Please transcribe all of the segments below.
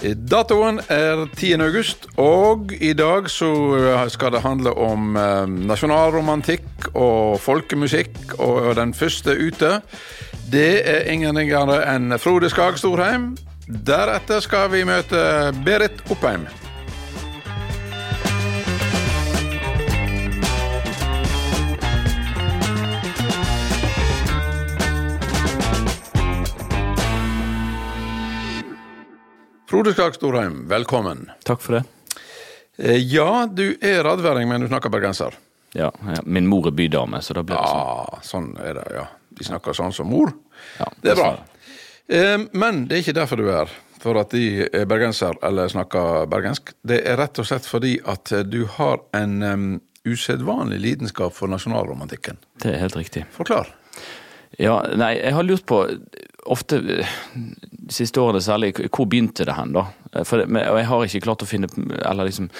Datoen er 10. august, og i dag så skal det handle om eh, nasjonalromantikk og folkemusikk. Og den første ute, det er ingen ringere enn Frode Skag Storheim. Deretter skal vi møte Berit Oppheim. Frode Skak Storheim, velkommen. Takk for det. Eh, Ja, du er radværing, men du snakker bergenser. Ja, ja. Min mor er bydame, så da blir det sånn. Ja, sånn er det, ja. De snakker sånn som mor. Ja, Det er bra. Eh, Men det er ikke derfor du er her, for at de er bergenser eller snakker bergensk. Det er rett og slett fordi at du har en um, usedvanlig lidenskap for nasjonalromantikken. Det er helt riktig. Forklar. Ja, nei, jeg har lurt på ofte eh, siste årene særlig, hvor begynte det hen, da? For jeg har ikke klart å finne, liksom,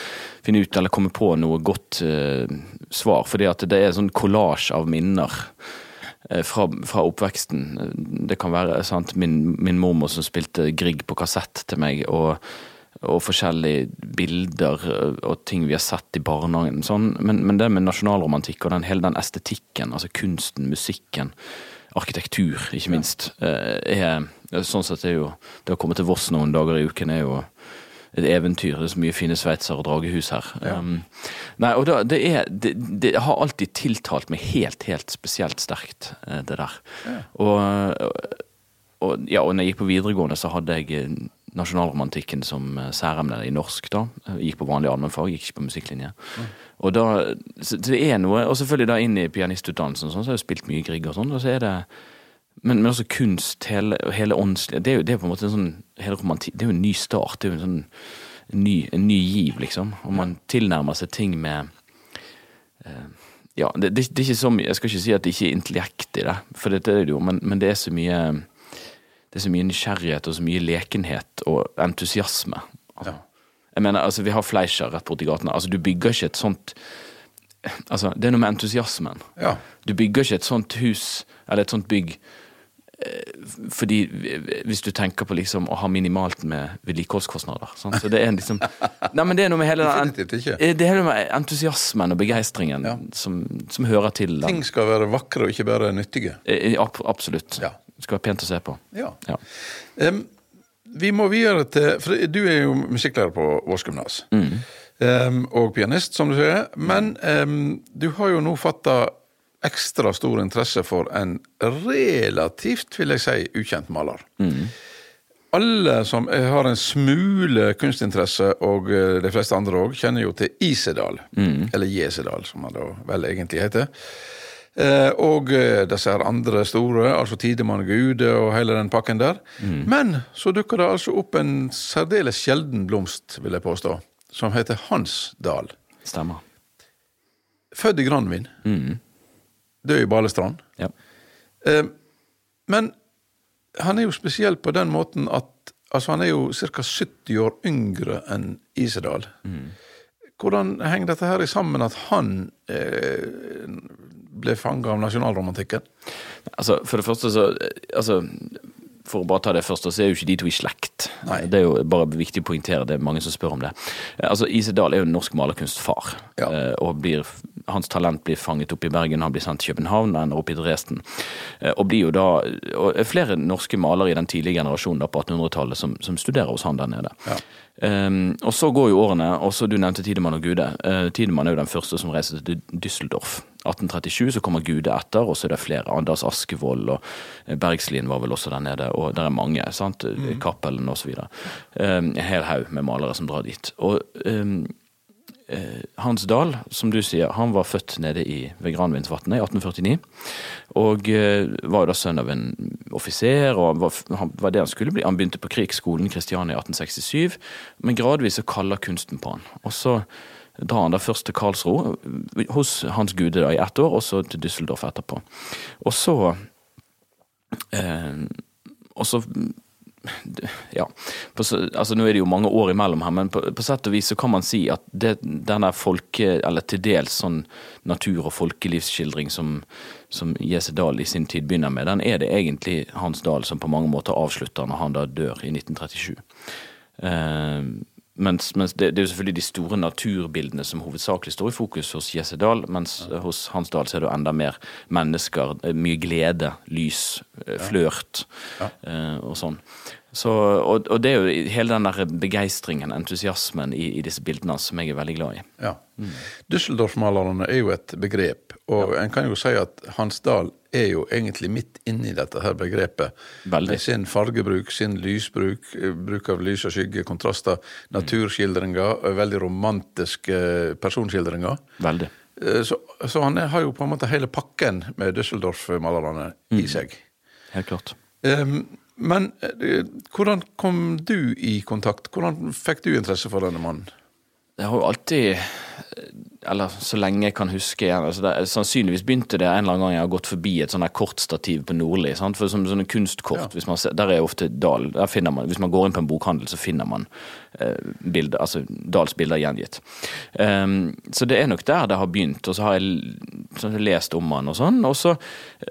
finne ut eller komme på noe godt uh, svar, fordi at det er en sånn kollasj av minner. eh, Fra, fra oppveksten. Det kan være sant, min, min mormor som spilte Grieg på kassett til meg, og, og forskjellige bilder eh, og ting vi har sett i barnehagen. Sånn. Men, men det med nasjonalromantikk og den, hele den estetikken, altså kunsten, musikken, arkitektur, ikke minst, eh, er sånn sett er jo Det å komme til Voss noen dager i uken er jo et eventyr. Det er så mye fine sveitser og dragehus her. Um, nei, og da, det, er, det, det har alltid tiltalt meg helt, helt spesielt sterkt, eh, det der. Og, og, ja, og når jeg gikk på videregående, så hadde jeg eh, nasjonalromantikken som eh, særemne i norsk. da. Jeg gikk på vanlig allmennfag, gikk ikke på musikklinje. Og da, så det er noe, og selvfølgelig da inn i pianistutdannelsen, sånn, så har jeg spilt mye Grieg og sånn. og så er det men, men også kunst, hele, hele åndslige det, er jo- det er på en måte en sånn hele romantikk, Det er jo en ny start. Det er jo en sånn en ny, en ny giv, liksom. Og man tilnærmer seg ting med uh, Ja, det, det, det er ikke så mye Jeg skal ikke si at det ikke er intellekt i det, for det, er det jo, men, men det er så mye Det er så mye nysgjerrighet og så mye lekenhet og entusiasme. Altså, Jeg mener, altså, vi har Fleischer rett borti gatene. Altså, du bygger ikke et sånt Altså, det er noe med entusiasmen. Ja. Du bygger ikke et sånt hus, eller et sånt bygg, fordi hvis du tenker på liksom å ha minimalt med vedlikeholdskostnader. Sånn? Så det er liksom Nei, men det er noe med hele den. Eh, Det er noe med entusiasmen og begeistringen Ja. som, som hører til. den. Ting skal være vakre og ikke bare nyttige. Eh, ab- Absolutt. Ja. Det skal være pent å se på. Ja. Ja. Em, vi må videre til For du er jo musikklærer på Voss gymnas. Em, og pianist, som du sier. Men um, du har jo nå fatta ekstra stor interesse for en relativt, vil jeg si, ukjent maler. Alle som har en smule kunstinteresse, og eh, de fleste andre òg, kjenner jo til Isedal. Eller Jesedal, som han da vel egentlig heter. Eh, og eh, disse her andre store, altså Tidemann Gude og hele den pakken der. Men så dukker det altså opp en særdeles sjelden blomst, vil jeg påstå, som heter Hansdal. Stemmer. Født i Granvin. Død i Balestrand. Ja. Eh, men han er jo spesiell på den måten at altså han er jo ca. 70 år yngre enn Isedal. Hvordan henger dette her sammen at han eh, ble fanga av nasjonalromantikken? Altså, for det første så altså, For å bare ta det først, så er jo ikke de to i slekt. Nei. Det er jo bare viktig å poengtere, det er mange som spør om det. Altså, Ise Dahl er jo norsk malerkunstfar. Ja. eh, Og blir, hans talent blir fanget opp i Bergen, han blir sendt til København, ender opp i Dresden. Eh, Og blir jo da og er flere norske malere i den tidlige generasjonen da på 1800-tallet som, som studerer hos han der nede. Um, og så går jo årene, og så du nevnte Tidemann og Gude. Uh, Tidemann er jo den første som reiser til Düsseldorf. 1837 så kommer Gude etter, og så er det flere. Anders Askevold og eh, Bergslien var vel også der nede, og der er mange. sant? Cappelen osv. Um, en hel haug med malere som drar dit. Og um, Hans Dahl, som du sier, han var født nede i, ved Granvinsvatnet i 1849. Og eh, var jo da sønn av en offiser, og var, han, var det han skulle bli. Han begynte på krigsskolen Kristiania i 1867, men gradvis så kaller kunsten på han. Og så drar han da først til Karlsro, hos Hans Gude da, i ett år, og så til Düsseldorf etterpå. Og så eh, Og så ja, på, altså Nå er det jo mange år imellom her, men på, på sett og vis så kan man si at det, den der folke, eller til dels sånn natur- og folkelivsskildring som, som Jesse Dahl i sin tid begynner med, den er det egentlig Hans Dahl som på mange måter avslutter når han da dør i 1937. Eh, mens, mens det, det, er jo selvfølgelig de store naturbildene som hovedsakelig står i fokus hos Jesse Dahl, mens ja. hos Hans Dahl så er det enda mer mennesker, eh, mye glede, lys, eh, flørt ja. eh, og sånn. Så, og, og, det er jo hele den der begeistringen, entusiasmen i, i, disse bildene som jeg er veldig glad i. Ja. Mm. Düsseldorf-malerne er jo et begrep, og ja. en kan jo si at Hans Dahl er jo egentlig midt inni dette her begrepet. Veldig. Med sin fargebruk, sin lysbruk, eh, bruk av lys og skygge, kontraster, naturskildringer, mm. veldig romantiske personskildringer. Veldig. Eh, så, så han har jo på en måte hele pakken med Düsseldorf-malerne mm. i seg. Helt klart. Um, men eh, hvordan kom du i kontakt? Hvordan fikk du interesse for denne mannen? Jeg har jo alltid eller så lenge jeg kan huske igjen. Altså det, sannsynligvis begynte det en eller annen gang jeg har gått forbi et sånn kortstativ på Nordli. Sant? For som sånne kunstkort, ja. ser, der er ofte Dahl der finner man, Hvis man går inn på en bokhandel, så finner man eh, bilder, altså Dahls bilder gjengitt. Um, så det er nok der det har begynt. Og så har jeg, så har lest om han og sånn. Og så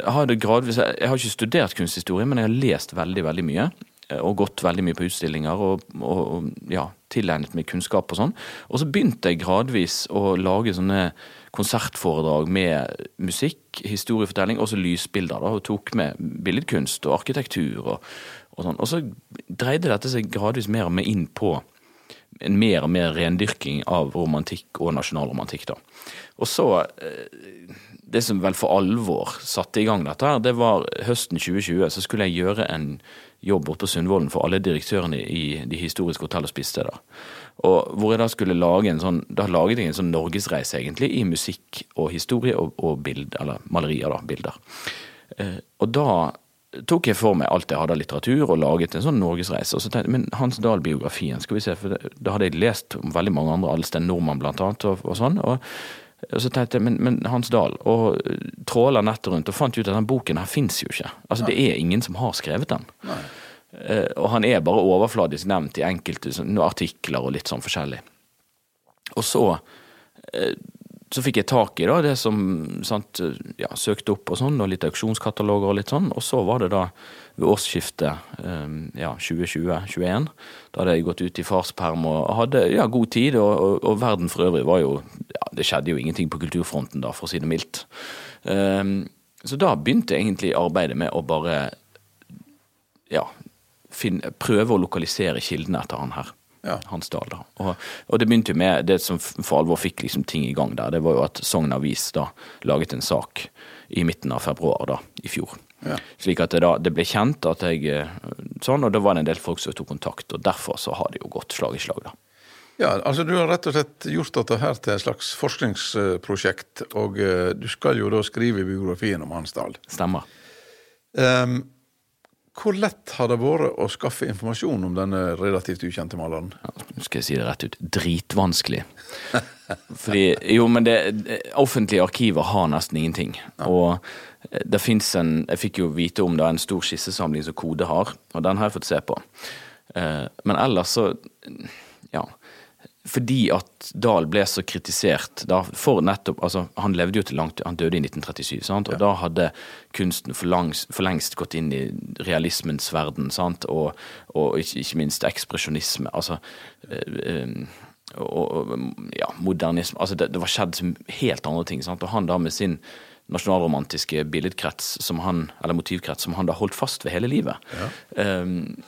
har det gradvis Jeg har ikke studert kunsthistorie, men jeg har lest veldig, veldig mye. Eh, og gått veldig mye på utstillinger og, og ja, tilegnet meg kunnskap og sånn. Og så begynte jeg gradvis å lage sånne konsertforedrag med musikk, historiefortelling, og så lysbilder. da, Og tok med billedkunst og arkitektur og, og sånn. Og så dreide dette seg gradvis mer og mer inn på en mer og mer rendyrking av romantikk og nasjonalromantikk. da. Og så eh, Det som vel for alvor satte i gang dette, her, det var høsten 2020. Så skulle jeg gjøre en jobb borte på Sundvolden for alle direktørene i de historiske hotell- og spisesteder. Og hvor jeg da skulle lage en sånn Da laget jeg en sånn norgesreise, egentlig, i musikk og historie og, og bild, eller malerier, da. Bilder. Eh, og da tok jeg for meg alt jeg hadde av litteratur, og laget en sånn norgesreise. Og så tenkte jeg, men Hans Dahl-biografien, skal vi se, for da hadde jeg lest om veldig mange andre, Alsten Nordmann blant annet, og, og sånn. og og så tenkte jeg, men, men Hans Dahl, og tråla nettet rundt og fant ut at den boken her fins jo ikke. Altså Nei. Det er ingen som har skrevet den. Uh, og han er bare overfladisk nevnt i enkelte sånn, artikler og litt sånn forskjellig. Og så uh, så fikk jeg tak i da, det som sant, ja, søkte opp og sånn, og litt auksjonskataloger og litt sånn. Og så var det da ved årsskiftet um, ja, 2020-2021. Da hadde jeg gått ut i farsperm og hadde ja, god tid, og, og, og, verden for øvrig var jo ja, Det skjedde jo ingenting på kulturfronten da, for å si det mildt. Um, så da begynte jeg egentlig arbeidet med å bare ja, finne, prøve å lokalisere kildene etter han her ja. Hans Dahl. da. Og, og, det begynte jo med det som for alvor fikk liksom ting i gang der. Det var jo at Sogn Avis da laget en sak i midten av februar da, i fjor. Ja. Slik at det, da, det ble kjent at jeg eh, sånn, og da var det en del folk som tok kontakt. Og derfor så har det jo gått slag i slag, da. Ja, altså Du har rett og slett gjort dette her til et slags forskningsprosjekt, og uh, du skal jo da skrive biografien om Hansdal. Stemmer. Um, hvor lett har det vært å skaffe informasjon om denne relativt ukjente maleren? Ja, skal jeg si det rett ut dritvanskelig. Fordi, jo, men det, offentlige arkiver har nesten ingenting. Ja. Og det fins en Jeg fikk jo vite om det er en stor skissesamling som Kode har, og den har jeg fått se på. Eh, men ellers så Ja fordi at Dahl ble så kritisert da, for nettopp altså Han levde jo til langt Han døde i 1937, sant? og ja. da hadde kunsten for, langs, for, lengst gått inn i realismens verden, sant? Og, og ikke, ikke, minst ekspresjonisme. Altså øh, og, ja, modernisme Altså, det, det var skjedd helt andre ting. Sant? Og han da med sin nasjonalromantiske billedkrets, som han, eller motivkrets, som han da holdt fast ved hele livet. Ja. Um,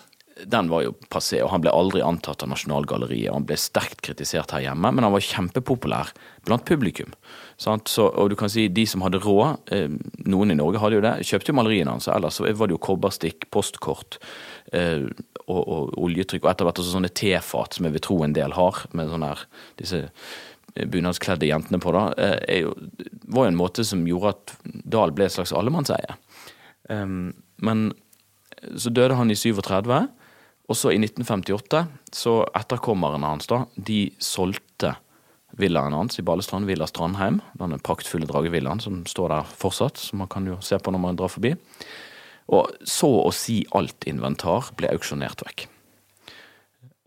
den var jo passé, og han ble aldri antatt av Nasjonalgalleriet. Han ble sterkt kritisert her hjemme, men han var kjempepopulær blant publikum. Så, og du kan si de som hadde råd, eh, noen i Norge hadde jo det, kjøpte jo maleriene hans. Ellers var det jo kobberstikk, postkort eh, og, og, oljetrykk, og etter hvert også sånne tefat, som jeg vil tro en del har, med sånne her, disse bunadskledde jentene på, da, eh, jo, var jo en måte som gjorde at Dahl ble et slags allemannseie. Um, men så døde han i 37. Og så i 1958, så etterkommerne hans, da, de solgte villaen hans i Balestrand, Villa Strandheim. Denne praktfulle dragevillaen som står der fortsatt, som man kan jo se på når man drar forbi. Og så å si alt inventar ble auksjonert vekk.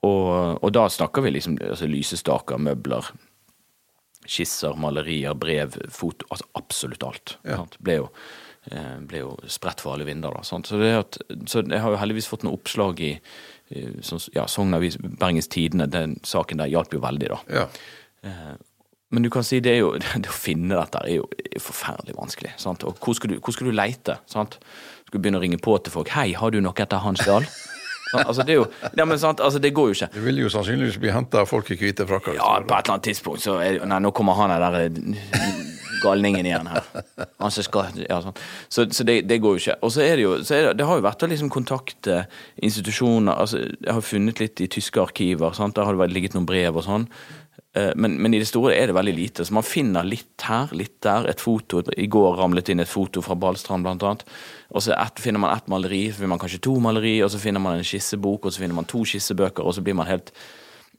Og, og da snakker vi liksom altså lysestaker, møbler, skisser, malerier, brev, foto Altså absolutt alt. Ja. Ble jo Eh, ble jo spredt for alle vinder. Da, så, at, så, jeg har jo heldigvis fått noen oppslag i ja, Sogn Avis, Bergens Tidende, den saken der hjalp jo veldig, da. Ja. Eh, Men du kan si det er jo Det å finne dette er jo er forferdelig vanskelig. Sant? Og hvor skal, du, hvor skal du leite? Sant? Skal du begynne å ringe på til folk 'Hei, har du noe etter Hans Dahl?' Altså, det er jo ja, men, sant? Altså, det går jo ikke. Du vil jo sannsynligvis bli henta av folk i hvite frakker. Ja, på et eller annet tidspunkt så er Nei, nå kommer han der eh, galningen igjen her. Som skal ja, sånn. Så, så det, det går jo ikke. Og så er det jo er det, det har jo vært å liksom kontakte institusjoner altså, Jeg har funnet litt i tyske arkiver. Sant? Der har det ligget noen brev og sånn. Eh, Men, men i det store er det veldig lite. Så man finner litt her, litt der. Et foto. I går ramlet inn et foto fra Ballstrand, blant annet. Og så et, finner man ett maleri, så finner man kanskje to maleri, og så finner man en skissebok, og så finner man to skissebøker, og så blir man helt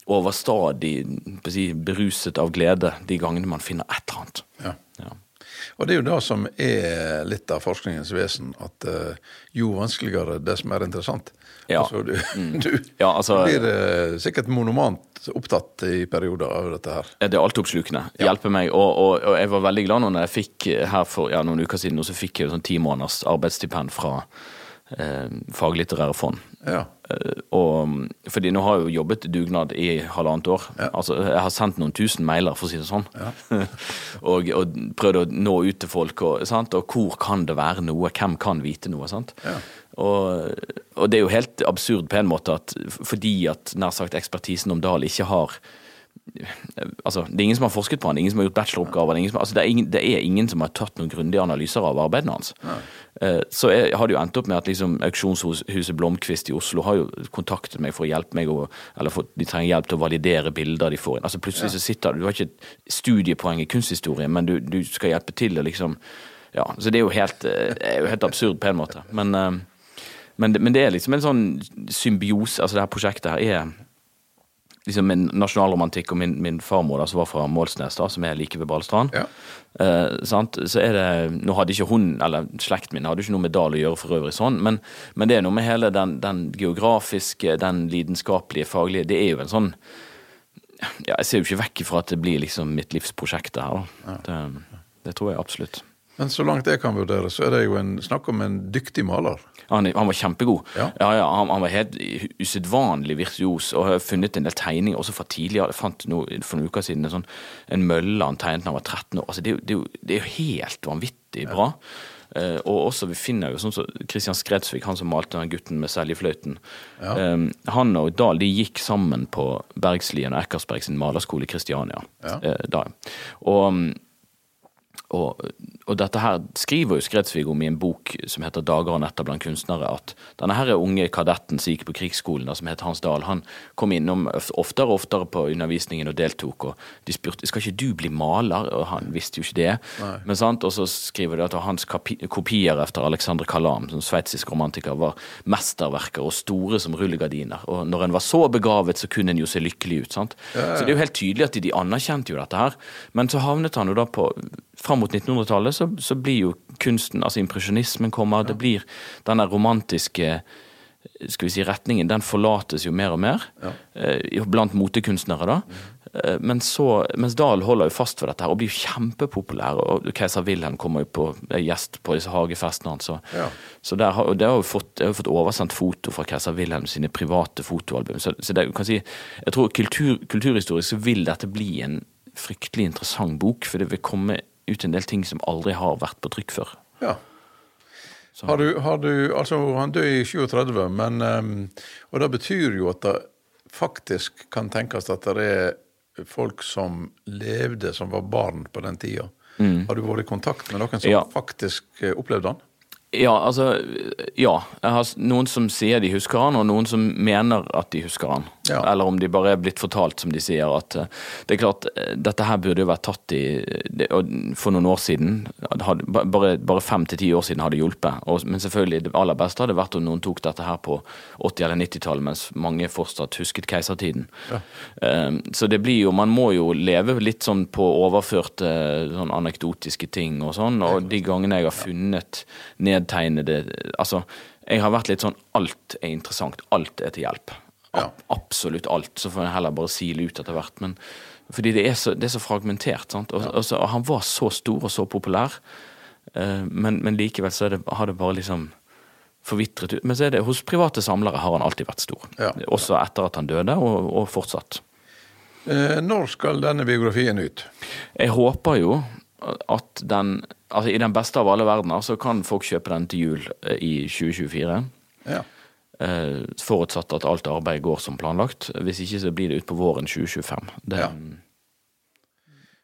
overstadig si, beruset av glede de gangene man finner et eller annet. Ja. Ja. Og det er jo det som er litt av forskningens vesen, at eh, jo vanskeligere det som er interessant. Ja. Altså, du, du Ja, altså- blir eh, sikkert monomant opptatt i perioder av dette her. Det er altoppslukende. Hjelper meg. Og, og, og jeg var veldig glad når jeg fikk her for ja, noen uker siden, og så fikk jeg jo sånn ti måneders arbeidsstipend fra eh, Faglitterære fond. Ja. Eh, og, fordi nå har jeg jo jobbet dugnad i halvannet år. Altså, jeg har sendt noen tusen mailer, for å si det sånn. og, og prøvd å nå ut til folk. Og, og hvor kan det være noe? Hvem kan vite noe? Sant? Ja. Og, og det er jo helt absurd på en måte at fordi at nær sagt ekspertisen om Dahl ikke har Altså, Det er ingen som har forsket på han, ingen som har gjort bacheloroppgaver. Det altså, det, det er ingen som har tatt noen grundige analyser av arbeidene hans. Eh, Så jeg, har det jo endt opp med at liksom auksjonshuset Blomkvist i Oslo har jo kontaktet meg for å hjelpe meg, å, eller for, de trenger hjelp til å validere bilder de får inn. Altså Plutselig så sitter du, du har ikke studiepoeng i kunsthistorie, men du, du skal hjelpe til liksom Ja, så det er jo helt, eh, er jo helt absurd på en måte. Men, eh, men, men det er liksom en sånn symbiose. Altså det her prosjektet her er liksom min nasjonalromantikk og min, min farmor da, som var fra Målsnes, da, som er like ved Balestrand. Ja. Eh, sant? Så er det Nå hadde ikke hun, eller slekten min, hadde ikke noe med Dal å gjøre for øvrig, sånn, men, men det er noe med hele den, den geografiske, den lidenskapelige, faglige Det er jo en sånn Ja, jeg ser jo ikke vekk ifra at det blir liksom mitt livsprosjekt, det her. da. Det, det tror jeg absolutt. Men så langt jeg kan vurdere, så er det jo en, snakk om en dyktig maler. Han, han var kjempegod. Ja. Ja, ja, han, han var helt usedvanlig virtuos, og har funnet en del tegninger også fra tidligere. Jeg fant noe, for noen uker siden en, sånn, en mølle han tegnet da han var 13 år. Altså, det, er jo- det, er jo, helt vanvittig bra. Uh, og også vi finner jo sånn som Christian Skredsvik, han som malte den gutten med seljefløyten. Eh, han og Dahl de gikk sammen på Bergslien og Eckersberg sin malerskole i Kristiania. Ja. Uh. Og og, og dette her skriver jo Skredsvig om i en bok som heter 'Dager og netter blant kunstnere', at denne her unge kadetten som gikk på krigsskolen, da, som heter Hans Dahl, han kom innom oftere og oftere på undervisningen og deltok, og de spurte 'skal ikke du bli maler', og han visste jo ikke det. Men sant, Og så skriver de at hans kopier efter Alexander Kalam, som sveitsisk romantiker, var mesterverker og store som rullegardiner. Og når en var så begavet, så kunne en jo se lykkelig ut. sant? Så det er jo helt tydelig at de, de anerkjente jo dette her. Men så havnet han jo da på Fram mot 1900-tallet så, så blir jo kunsten, altså impresjonismen kommer, det blir denne romantiske skal vi si, retningen, den forlates jo mer og mer eh, blant motekunstnere. da. Eh, Men så, mens Dahl holder jo fast ved dette her og blir jo kjempepopulær. og Keiser Wilhelm kommer jo på er gjest på disse hagefestene hans. Så, Ja. så der har, det har jo fått, har fått oversendt foto fra keiser Wilhelm sine private fotoalbum. Så, så det, kan si, jeg tror kultur, kulturhistorisk så vil dette bli en fryktelig interessant bok, for det vil komme ut en del ting som aldri har vært på trykk før. Ja. Har du, har du, altså Han døde i 37, men ehm, Og det betyr jo at det faktisk kan tenkes at det er folk som levde som var barn på den tida. Har du vært i kontakt med noen som Ja. faktisk eh, opplevde han? Ja, altså Ja. Jeg har noen som sier de husker han, og noen som mener at de husker han. Ja. Eller om de bare er blitt fortalt, som de sier. At eh, det er klart, eh, dette her burde jo vært tatt i For noen år siden. Hadde, bare bare fem til ti år siden hadde hjulpet. Og, men selvfølgelig, det aller beste hadde vært om noen tok dette her på 80- eller 90-tallet, mens mange fortsatt husket keisertiden. Eh, Så det blir jo Man må jo leve litt sånn på overførte sånn anekdotiske ting og sånn. Og de gangene jeg har funnet nedtegnede Altså, jeg har vært litt sånn Alt er interessant. Alt er til hjelp. Ja. Absolutt alt. Så får en heller bare sile ut etter hvert. Men fordi det er så, det er så fragmentert. Sant? Og, og, så, og han var så stor og så populær, uh, men, men likevel så det, har det bare liksom forvitret ut. Men så er det, hos private samlere har han alltid vært stor. Ja. Også etter at han døde, og, og fortsatt. Eh, når skal denne biografien ut? Jeg håper jo at den Altså i den beste av alle verdener så kan folk kjøpe den til jul eh, i 2024. Ja. Eh, forutsatt at alt arbeid går som planlagt. Hvis ikke så blir det utpå våren 2025. Det, Ja.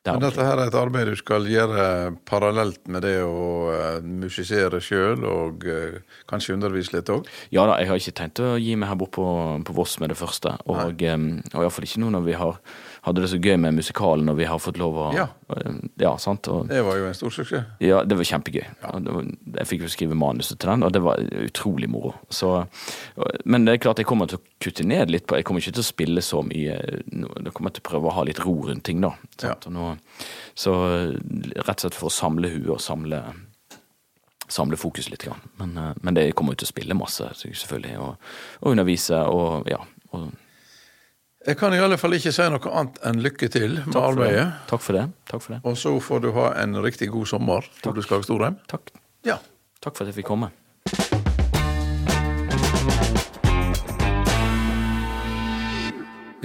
det Men dette her er et arbeid du skal gjøre parallelt med det å uh, musisere sjøl, og eh, kanskje undervise litt òg? Ja da, jeg har ikke tenkt å gi meg her bort på, på Voss med det første. Og, um, og iallfall ikke nå når vi har, hadde det så gøy med musikalen og vi har fått lov å Ja. ja sant? Og, Det var jo en stor suksess. ja, det var kjempegøy. Ja. det var, jeg fikk jo skrive manuset til den, og det var utrolig moro. Så, men det er klart jeg kommer til å kutte ned litt på Jeg kommer ikke til å spille så mye. Jeg kommer til å prøve å ha litt ro rundt ting, da. Sant? Og nå, så rett og slett for å samle huet og samle samle fokus litt. Men, eh, men det kommer jo til å spille masse, selvfølgelig. Og, og undervise og ja. Og, Jeg kan i alle fall ikke si noe annet enn lykke til med takk, arbeidet. takk for det. Takk for det. Og så får du ha en riktig god sommer når du skal til Storheim. Takk. Ja. takk for at jeg fikk komme.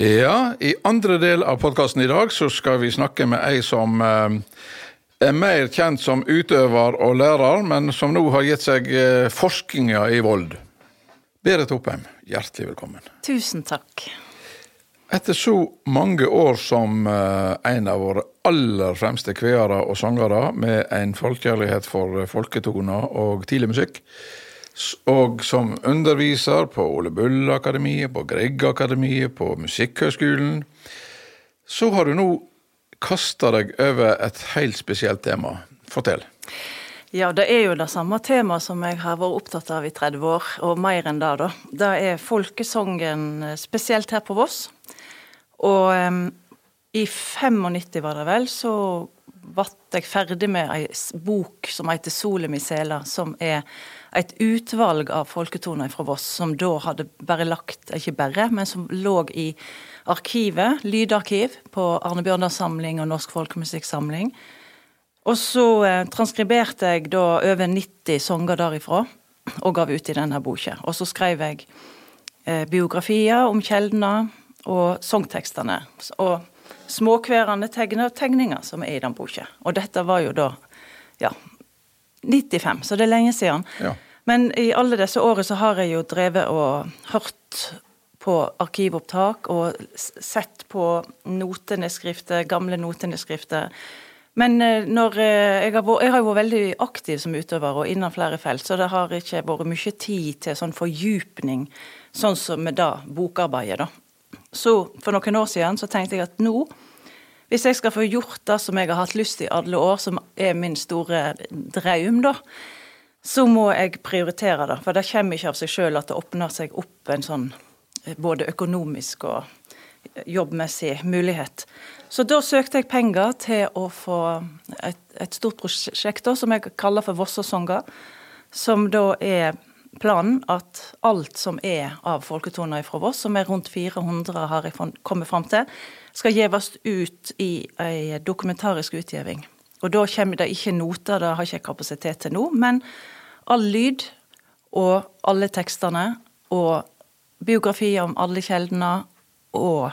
Ja, i andre del av podkasten i dag så skal vi snakke med ei som eh, er mer kjent som utøver og lærer, men som nå har gitt seg eh, forskninga i vold. Berit Oppheim, hjertelig velkommen. Tusen takk. Etter så mange år som eh, en av våre aller fremste kveere og sangere, med en folkekjærlighet for eh, folketoner og tidlig musikk, og som underviser på Ole Bull-akademiet, på Grieg-akademiet, på Musikkhøgskolen, så har du nå kasta deg over et helt spesielt tema. Fortell. Ja, det er jo det samme temaet som jeg har vært opptatt av i 30 år, og mer enn det, da. Det er folkesangen, eh, spesielt her på Voss. Og um, i 95 var det vel, så ble jeg ferdig med ei bok som heter 'Solen i sela', som er et utvalg av folketoner fra Voss, som da hadde bare lagt, ikke bare, men som lå i arkivet, lydarkiv, på Arne Bjørndals samling og Norsk folkemusikksamling. Og så eh, transkriberte jeg da over 90 sanger derifra, og gav ut i denne boka. Og så skrev jeg eh, biografier om kjeldene og sangtekstene. Og småkverende tegner og tegninger som er i den boka. Og dette var jo da ja, 95, så det er lenge siden. Ja. Men i alle disse årene så har jeg jo drevet og hørt på arkivopptak og sett på notenedskrifter, gamle notenedskrifter. Men eh, når eh, jeg, har vært, jeg har vært veldig aktiv som utøver og innen flere felt, så det har ikke vært mye tid til sånn fordypning, sånn som med da bokarbeidet, da. Så for noen år siden så tenkte jeg at nå, hvis jeg skal få gjort det som jeg har hatt lyst til i alle år, som er min store drøm, da, så må jeg prioritere det. For det kommer ikke av seg sjøl at det åpner seg opp en sånn eh, både økonomisk og jobbmessig mulighet. Så da søkte jeg penger til å få et, et stort prosjekt da, som jeg kaller for Vossasonger. Som da er planen at alt som er av folketoner fra Voss, som er rundt 400 har jeg kommet fram til, skal gjeves ut i ei dokumentarisk utgjeving. Og da kommer det ikke noter, det har ikke kapasitet til nå, men all lyd og alle tekstene og biografier om alle kjeldene og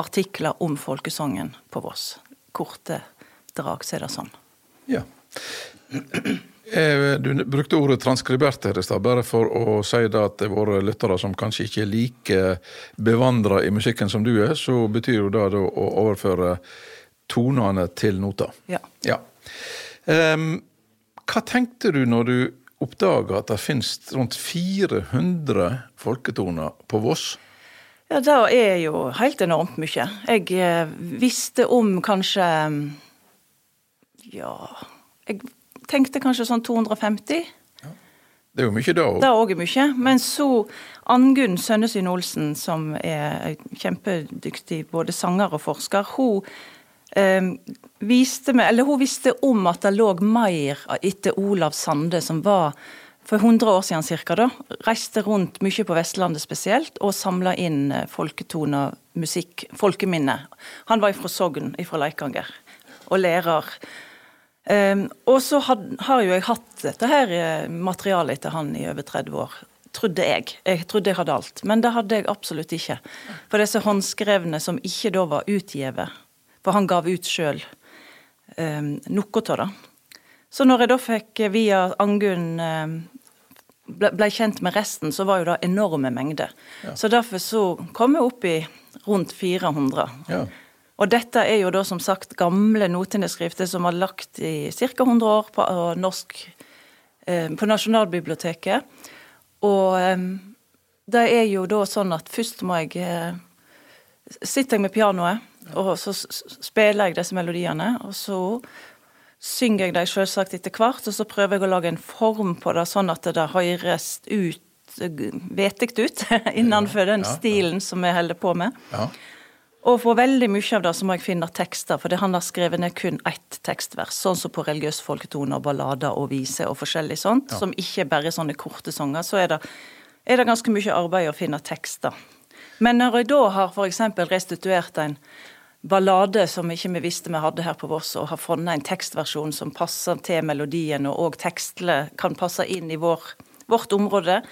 artikler om folkesangen på Voss. Korte drag, så er det sånn. Ja. Eh, Du brukte ordet transkribert her i stad, bare for å si det at våre lyttere som kanskje ikke er like bevandra i musikken som du er, så betyr jo det å overføre tonene til noter. Ja. Ja. Um, hva tenkte du når du oppdaga at det finnes rundt 400 folketoner på Voss? Ja, det er jo helt enormt mye. Jeg eh, visste om kanskje Ja Jeg tenkte kanskje sånn 250. Det er jo mye da òg. Det er òg mye. Men så Angunn Sønnesyn Olsen, som er kjempedyktig både sanger og forsker, hun eh, viste meg, eller hun visste om at det lå mer etter Olav Sande, som var for 100 år siden cirka, da, reiste rundt mye på Vestlandet spesielt, og samla inn eh, folketoner, musikk, folkeminne. Han var fra Sogn, fra Leikanger, og lærer Um, og så har jo jeg hatt dette her eh, materialet etter han i over 30 år. Trodde jeg. Jeg trodde jeg hadde alt. Men det hadde jeg absolutt ikke. For disse håndskrevne som ikke da var utgitt, for han gav ut sjøl um, noe av det. Så når jeg da fikk via Angunn um, ble, ble, kjent med resten, så var jo det enorme mengder. Ja. Så derfor så kom jeg opp i rundt 400. Ja. Og dette er jo da som sagt gamle notindeskrifter som var lagt i ca. 100 år på norsk eh, på Nasjonalbiblioteket. Og eh, det er jo da sånn at først må jeg eh, Sitter jeg med pianoet, og så spiller jeg disse melodiene. Og så synger jeg dem selvsagt etter hvert, og så prøver jeg å lage en form på det, sånn at det høres ut vetig ut innenfor den stilen som jeg holder på med. Ja. Og for veldig mye av det så må jeg finne tekster, for han har skrevet ned kun ett tekstvers. Sånn som på religiøse folketoner, ballader og viser og forskjellig sånt, ja. som ikke bare er sånne korte sanger. Så er det, er det ganske mye arbeid å finne tekster. Men når jeg da har f.eks. restituert en ballade som ikke vi visste vi hadde her på Voss, og har funnet en tekstversjon som passer til melodien, og òg tekstene kan passe inn i vår, vårt område,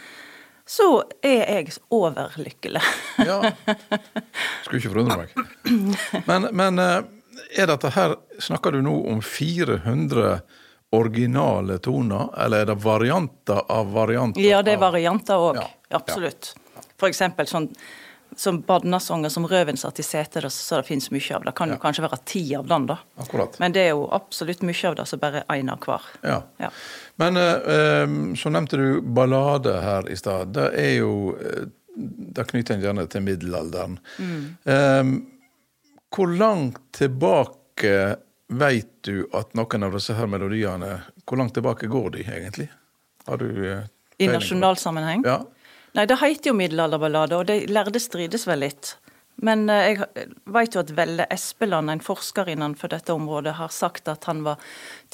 så er jeg overlykkelig. ja. Skulle ikke forundre meg. Men, men, eh, er dette her Snakker du nå om 400 originale toner, eller er det varianter av varianter? Ja, det er varianter òg. Ja. Absolutt. For eksempel sånn som badnasonger som røven satt i setet, så det finnes mye av. Det kan jo kanskje være ti av den, da. Akkurat. Men det er jo absolutt mye av det så bare én av hver. Ja. ja. Men eh, så nevnte du ballade her i stad. Det er jo eh, Det knytter en gjerne til middelalderen. Mm. Eh, hvor langt tilbake veit du at noen av disse her melodiene Hvor langt tilbake går de egentlig? Har du eh, I nasjonalsammenheng? Ja. Nei, det heter jo middelalderballade, og de lærde strides vel litt. Men eh, jeg vet jo at Velle Espeland, en forsker innenfor dette området, har sagt at han var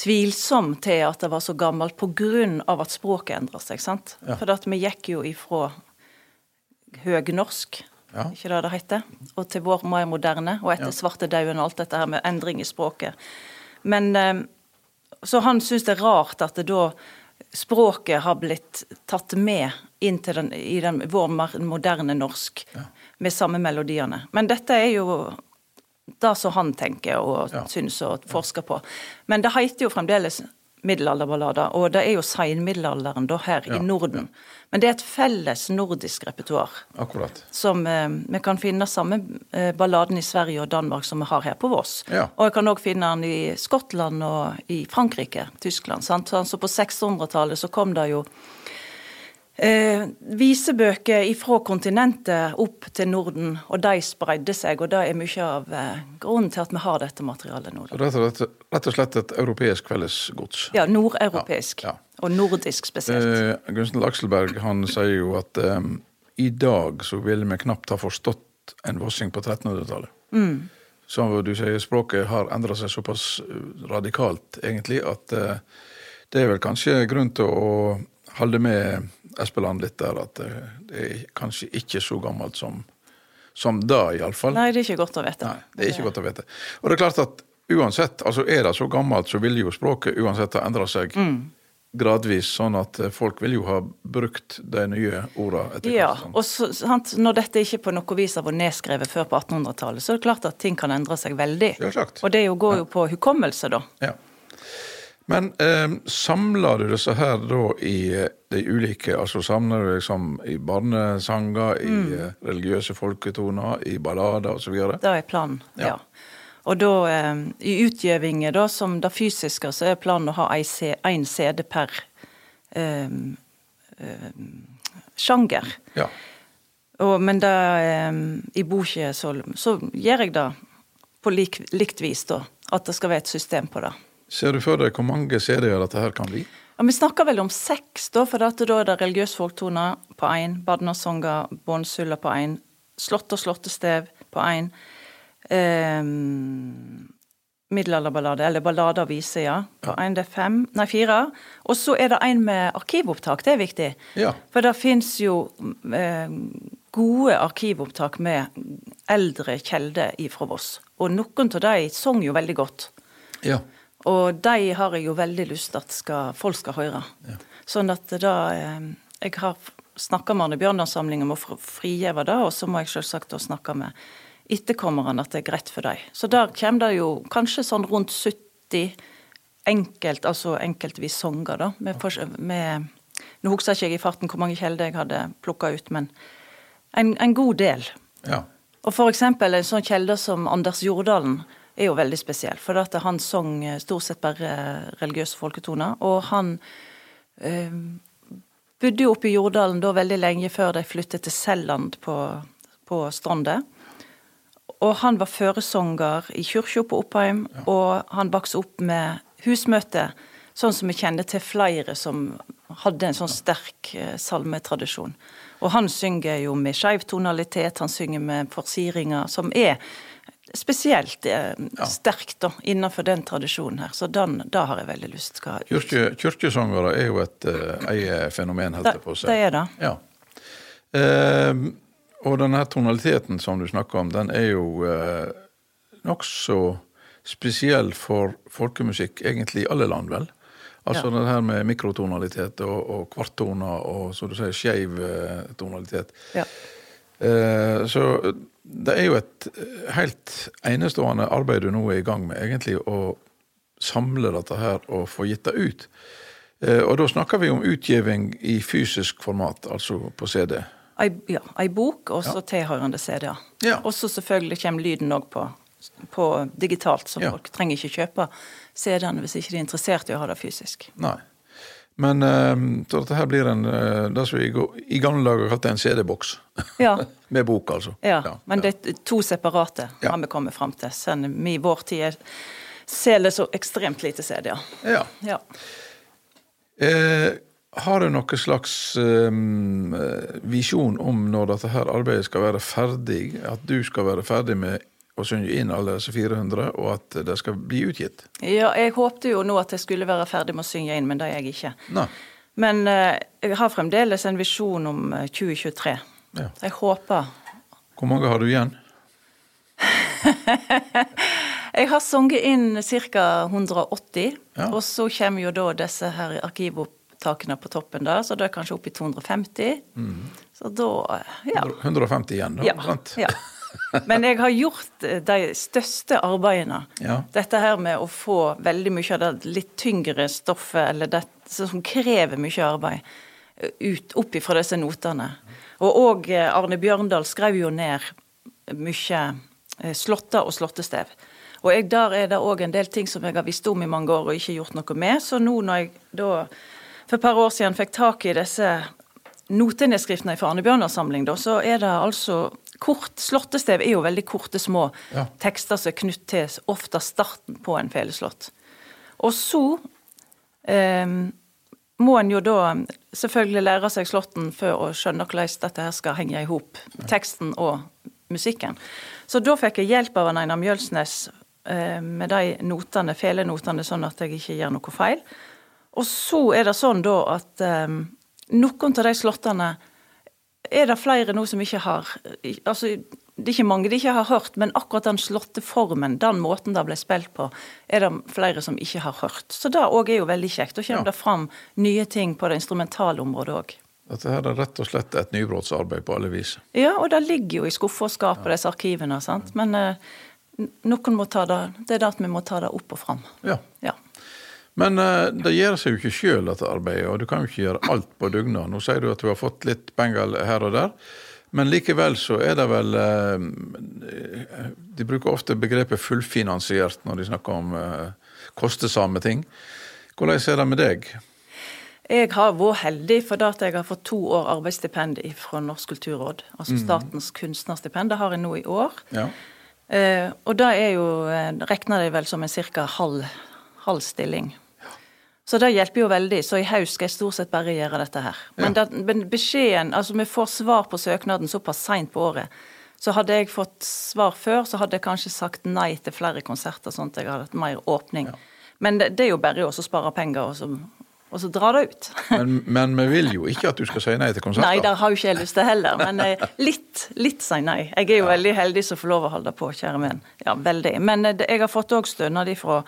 tvilsom til at det var så gammelt pga. at språket endra seg. sant? Ja. For at vi gikk jo ifra høgnorsk, ja. ikke det det heter, og til vår mer moderne, og etter ja. svartedauden og alt dette her med endring i språket. Men eh, Så han syns det er rart at det da språket har blitt tatt med inn den, i den, vår moderne norsk ja. med samme melodiene. Men dette er jo det som han tenker og ja. syns og forsker på. Men det heter jo fremdeles middelalderballader, og det er jo seinmiddelalderen da her ja. i Norden. Men det er et felles nordisk repertoar. Akkurat. Som eh, Vi kan finne samme eh, balladen i Sverige og Danmark som vi har her på Voss. Ja. Og jeg kan òg finne den i Skottland og i Frankrike, Tyskland. Sant? Så altså på 600-tallet så kom det jo eh, visebøker fra kontinentet opp til Norden, og de spredde seg. Og det er mye av eh, grunnen til at vi har dette materialet nå. Rett og, slett, rett og slett et europeisk fellesgods? Ja, nordeuropeisk. Ja, ja. Og nordisk spesielt. Eh, Gunsten Lakselberg han sier jo at eh, i dag så ville vi knapt ha forstått en vossing på 1300-tallet. Mm. Som du sier, språket har endra seg såpass eh, radikalt, egentlig, at eh, det er vel kanskje grunn til å holde med Espeland litt der at det er kanskje ikke så gammelt som, som da, iallfall. Nei, det er ikke godt å vite. Nei, det er ikke godt å vite. Og det er klart at uansett, altså er det så gammelt, så vil jo språket uansett ha endra seg. Mm. Gradvis, sånn at folk vil jo ha brukt de nye ordene etter Ja, og så, sant, når dette ikke på noe vis har vært nedskrevet før på 1800-tallet, så er det klart at ting kan endre seg veldig. Ja, Og det går jo på hukommelse, da. Ja. Men eh, samler du disse her da i eh, de ulike Altså samler du liksom i barnesanger, i mm. Eh, religiøse folketoner, i ballader osv.? Det er planen, ja. ja. Og da, eh, i utgivinga, da, som det fysiske, så er planen å ha én CD per eh, sjanger. Ja. Og, men da, i boka så, så, gjør jeg det på lik, likt vis, da. At det skal være et system på det. Ser du for deg hvor mange CD-er dette her kan bli? Ja, Vi snakker vel om seks, da, for dette, da er det religiøs folktoner på én, badnersanger, Bånsulla på én, Slott og slåttestev på én, eh, middelalderballade, eller ballade og vise, ja, på én, det er fem, nei, fire. Og så er det en med arkivopptak, det er viktig. Ja. For det fins jo eh, gode arkivopptak med eldre kjelder ifra Voss. Og noen av de sang jo veldig godt. Ja. Og de har jeg jo veldig lyst til at skal, folk skal høre. Sånn at da eh, Jeg har snakka med Arne Bjørndal-samlingen om å fr- frigjeve det, og så må jeg selvsagt snakke med etterkommerne at det er greit for dem. Så der kommer det jo kanskje sånn rundt 70 enkelt, altså enkeltvis sanger, da. Med, med Nå husker jeg ikke i farten hvor mange kjelder jeg hadde plukka ut, men en, en god del. Ja. Og for eksempel en sånn kjelde som Anders Jordalen er jo veldig spesiell. For at han sang eh, stort sett bare religiøse folketoner. Og han eh, bodde jo oppe i Jordalen da veldig lenge før de flyttet til Selland på, på Strandet. Og han var føresanger i kirka på Oppheim, og han vokste opp med husmøte, sånn som vi kjenner til flere som hadde en sånn sterk eh, salmetradisjon. Og han synger jo med skeiv tonalitet, han synger med forsiringer, som er spesielt eh, sterkt da, innenfor den tradisjonen her. Så den, da har jeg veldig lyst til å ut. Kyrkje, kyrkjesangere er jo et uh, eget fenomen, holdt Det, jeg på å si. det er det. Ja. Eh, og denne tonaliteten som du snakker om, den er jo eh, nokså spesiell for folkemusikk egentlig i alle land, vel? Altså Ja. det her med mikrotonalitet og, og kvarttoner og så du sier skeiv eh, tonalitet. Ja. Eh, så det er jo et eh, helt enestående arbeid du nå er i gang med, egentlig, å samle dette her og få gitt det ut. Eh, og da snakker vi om utgiving i fysisk format, altså på CD. Ei, ja, ei bok, og så tilhørende CD-er. Ja. Og så selvfølgelig kommer lyden òg på, på digitalt, så Ja. folk trenger ikke kjøpe CD-ene hvis ikke de er interessert i å ha det fysisk. Nei. Men eh, så dette her blir en eh, det som vi i gamle dager kalte en CD-boks. Ja. med bok, altså. Ja, men det er to separate Ja. har vi kommet fram til. Sen vi i vår tid er- selger så ekstremt lite CD-er. Ja. Ja. Eh, har du noen slags eh, visjon om når dette her arbeidet skal være ferdig? At du skal være ferdig med å synge inn alle disse 400, og at det skal bli utgitt? ja, jeg håpte jo nå at jeg skulle være ferdig med å synge inn, men det er jeg ikke. Nei. Men eh, jeg har fremdeles en visjon om eh, 2023. Ja. Jeg håper Hvor mange har du igjen? Jeg har sunget inn ca. 180, Ja. og så kommer jo da disse her arkivopptakene på toppen da, så det er kanskje opp i 250. Så da ja. 150 igjen, da? ja, sant? ja. Men jeg har gjort eh, de største arbeidene. Ja. Dette her med å få veldig mye av det litt tyngre stoffet, eller det som krever mye arbeid, eh, ut, opp ifra disse notene. Og òg Arne Bjørndal skrev jo ned mye eh, slåtter og slåttestev. Og jeg, der er det òg en del ting som jeg har visst om i mange år og ikke gjort noe med. Så nå når jeg da for et par år siden fikk tak i disse notenedskriftene fra Arne Bjørndals samling, da, så er det altså kort Slåttestev er jo veldig korte, små Ja. tekster som er knytt til ofte starten på en feleslått. Og så eh, må en jo da selvfølgelig lære seg slåtten for å skjønne hvordan dette her skal henge i hop, teksten og musikken. Så da fikk jeg hjelp av Einar Mjølsnes eh, med de notene, felenotene, sånn at jeg ikke gjør noe feil. Og så er det sånn da at eh, noen av de slåttene er det flere nå som ikke har altså Det er ikke mange de ikke har hørt, men akkurat den slåtteformen, den måten det ble spilt på, er det flere som ikke har hørt. Så det òg er jo veldig kjekt. Da kommer Ja. det fram nye ting på det instrumentale området òg. Dette her er rett og slett et nybrottsarbeid på alle vis. Ja, og det ligger jo i og skapet, disse arkivene, sant. Men eh, noen må ta det Det er det at vi må ta det opp og fram. Ja. Ja. Men uh, det gjør seg jo ikke sjøl, dette arbeidet, og du kan jo ikke gjøre alt på dugnad. Nå sier du at du har fått litt penger her og der, men likevel så er det vel uh, De bruker ofte begrepet fullfinansiert når de snakker om uh, kostesame ting. Hvordan er det med deg? Jeg har vært heldig for at jeg har fått to år arbeidsstipend fra Norsk kulturråd. Altså Statens kunstnerstipend. Det har jeg nå i år. Ja. Eh, og det er jo eh, regner de vel som en ca. Halv, halv stilling. Så det hjelper jo veldig. Så i høst skal jeg stort sett bare gjøre dette her. Men, Ja. da, men beskjeden Altså, vi får svar på søknaden såpass seint på året. Så hadde jeg fått svar før, så hadde jeg kanskje sagt nei til flere konserter, sånn at jeg hadde hatt mer åpning. Men det, det er jo bare å spare penger, og så, og så dra det ut. Men, men vi vil jo ikke at du skal si nei til konserter. Nei, det har jo ikke jeg lyst til heller, men eh, litt, litt si nei. Jeg er jo veldig heldig som får lov å holde på, kjære min. Ja, veldig. Men eh, jeg har fått òg stønad ifra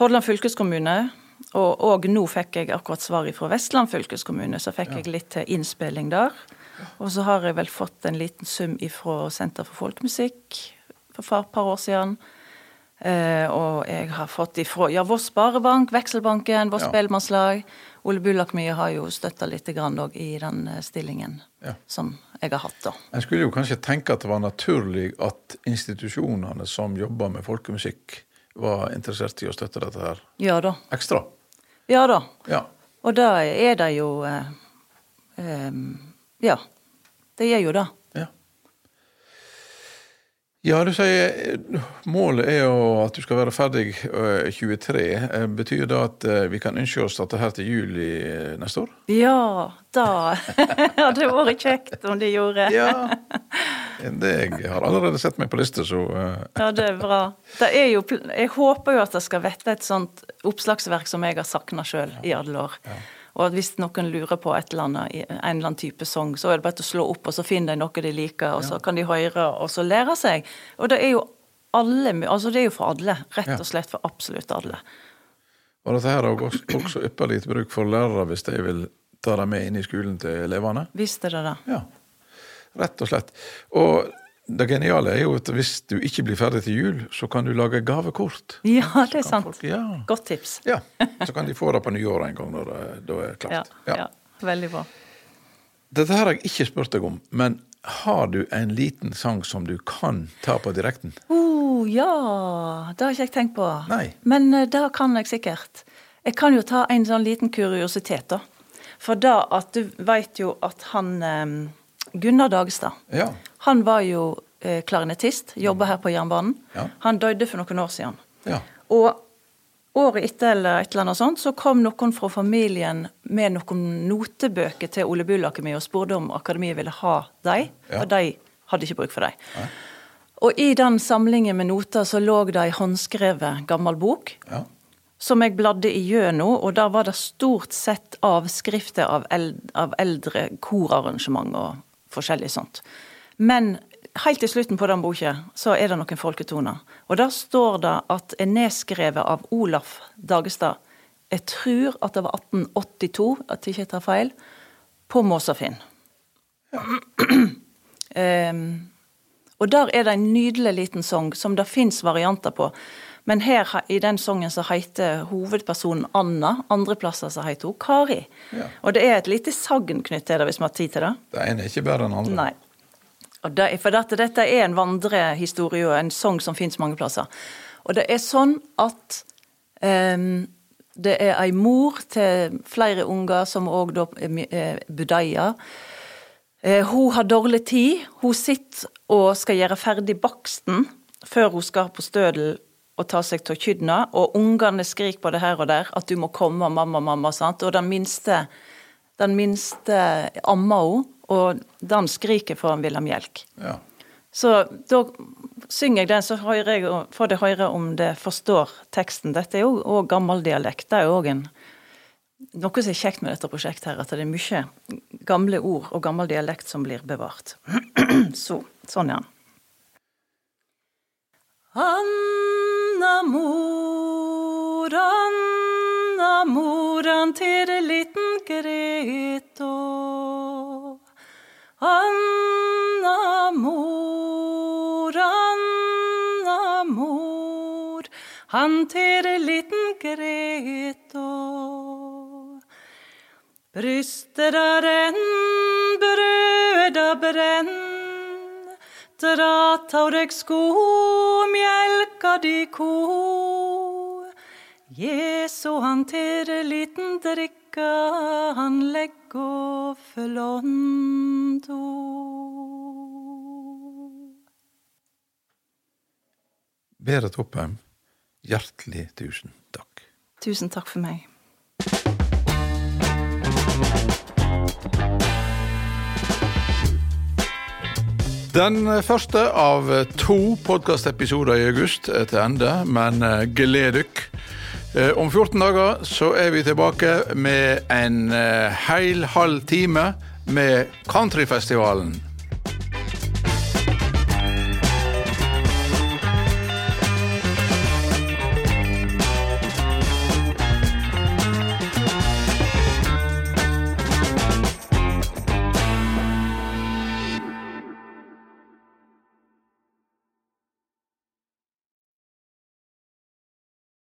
Hordaland fylkeskommune. Og, og nå fikk jeg akkurat svar fra Vestland fylkeskommune, så fikk jeg litt innspilling der. Og så har jeg vel fått en liten sum ifra Senter for folkemusikk for et par år siden. Eh, og jeg har fått ifra ja, Voss Sparebank, Vekselbanken, Voss Ja. Spellemannslag. Ole Bullakmye har jo støtta litt grann i den eh, stillingen Ja. som jeg har hatt, da. En skulle jo kanskje tenke at det var naturlig at institusjonene som jobber med folkemusikk, var interessert i å støtte dette her Ja da. ekstra. Ja da. Ja. Og da er det jo eh, eh, Ja. Det er jo det. Ja. Ja, du sier eh, målet er jo at du skal være ferdig eh, 23. Eh, Betyr det at eh, vi kan ønske oss dette her til juli eh, neste år? Ja, da hadde vært kjekt om de gjorde. Ja. Det, jeg har allerede sett meg på liste, så eh, Ja, det er bra. Det er jo, jeg håper jo at det skal vette et sånt oppslagsverk som jeg har savna sjøl i alle år. Og at hvis noen lurer på et eller annet, en eller annen type sang, så er det bare å slå opp, og så finner de noe de liker, og så kan de høre, og så lære seg. Og det er jo alle, altså det er jo for alle. Rett og slett for absolutt alle. Og dette her er også, ypperlig til bruk for lærere hvis de vil ta det med inn i skolen til elevene. Visste det det? Ja, rett og slett. Og det geniale er jo at hvis du ikke blir ferdig til jul, så kan du lage gavekort. Ja, det er sant. folk- ja. Godt tips. ja. Så kan de få det på nyåret en gang når det da er Ja, klart. ja. Veldig bra. Dette har jeg ikke spurt deg om, men har du en liten sang som du kan ta på direkten? Oh, ja, det har ikke jeg tenkt på. Nei. Men eh, det kan jeg sikkert. Jeg kan jo ta en sånn liten kuriositet, da. For da at du veit jo at han eh, Gunnar Dagestad, Ja. han var jo eh, klarinettist, jobba her på jernbanen. Ja. Han døde for noen år siden. Ja. Og året etter eller et eller annet sånt, så kom noen fra familien med noen notebøker til Ole Bull Akademi og spurte om akademiet ville ha dem, Ja. for de hadde ikke bruk for dem. Og i den samlingen med noter så lå det ei håndskrevet gammel bok. Ja. Som jeg bladde i gjennom, og da var det stort sett avskrifter av, eld, av eldre korarrangement og forskjellig sånt. Men helt til slutten på den boka så er det noen folketoner. Og der står det at er nedskrevet av Olaf Dagestad. Jeg tror at det var 1882, at jeg ikke tar feil, på Måsafinn. Ehm, og der er det en nydelig liten sang som det fins varianter på. Men her i den sangen så heter hovedpersonen Anna, andre plasser så heter hun Kari. Ja. Og det er et lite sagn knyttet til det, hvis vi har tid til det. Det ene er ikke bedre enn andre. Nei. Det, for dette, dette er en vandrehistorie og en sang som fins mange plasser. Og det er sånn at um, det er ei mor til flere unger som òg da er mi- er budeier. Eh, hun har dårlig tid. Hun sitter og skal gjøre ferdig baksten før hun skal på stødel og ta seg til kyrne, og ungene skriker på det her og der at du må komme, mamma, mamma. sant? Og den minste, den minste ammer hun, og den skriker for han vil ha melk. Ja. Så da synger jeg den, så hører jeg, får de høre om det forstår teksten. Dette er jo òg gammel dialekt. Det er jo òg noe som er kjekt med dette prosjektet, her, at det er mye gamle ord og gammel dialekt som blir bevart. Så, sånn er han. Anna mor, Anna moren til liten Greto. Anna mor, Anna mor, han til liten Greto. av renn, enn, brøda brenn, dra tau deg sko, mjelka di ko. Jesu han tere liten drikka, han legger for følondo. Berit Oppheim, hjertelig tusen takk. Tusen takk for meg. Den første av to podkastepisoder i august er til ende, men eh, gled dykk. Eh, Om 14 dager så er vi tilbake med en hel heil halv time med Countryfestivalen.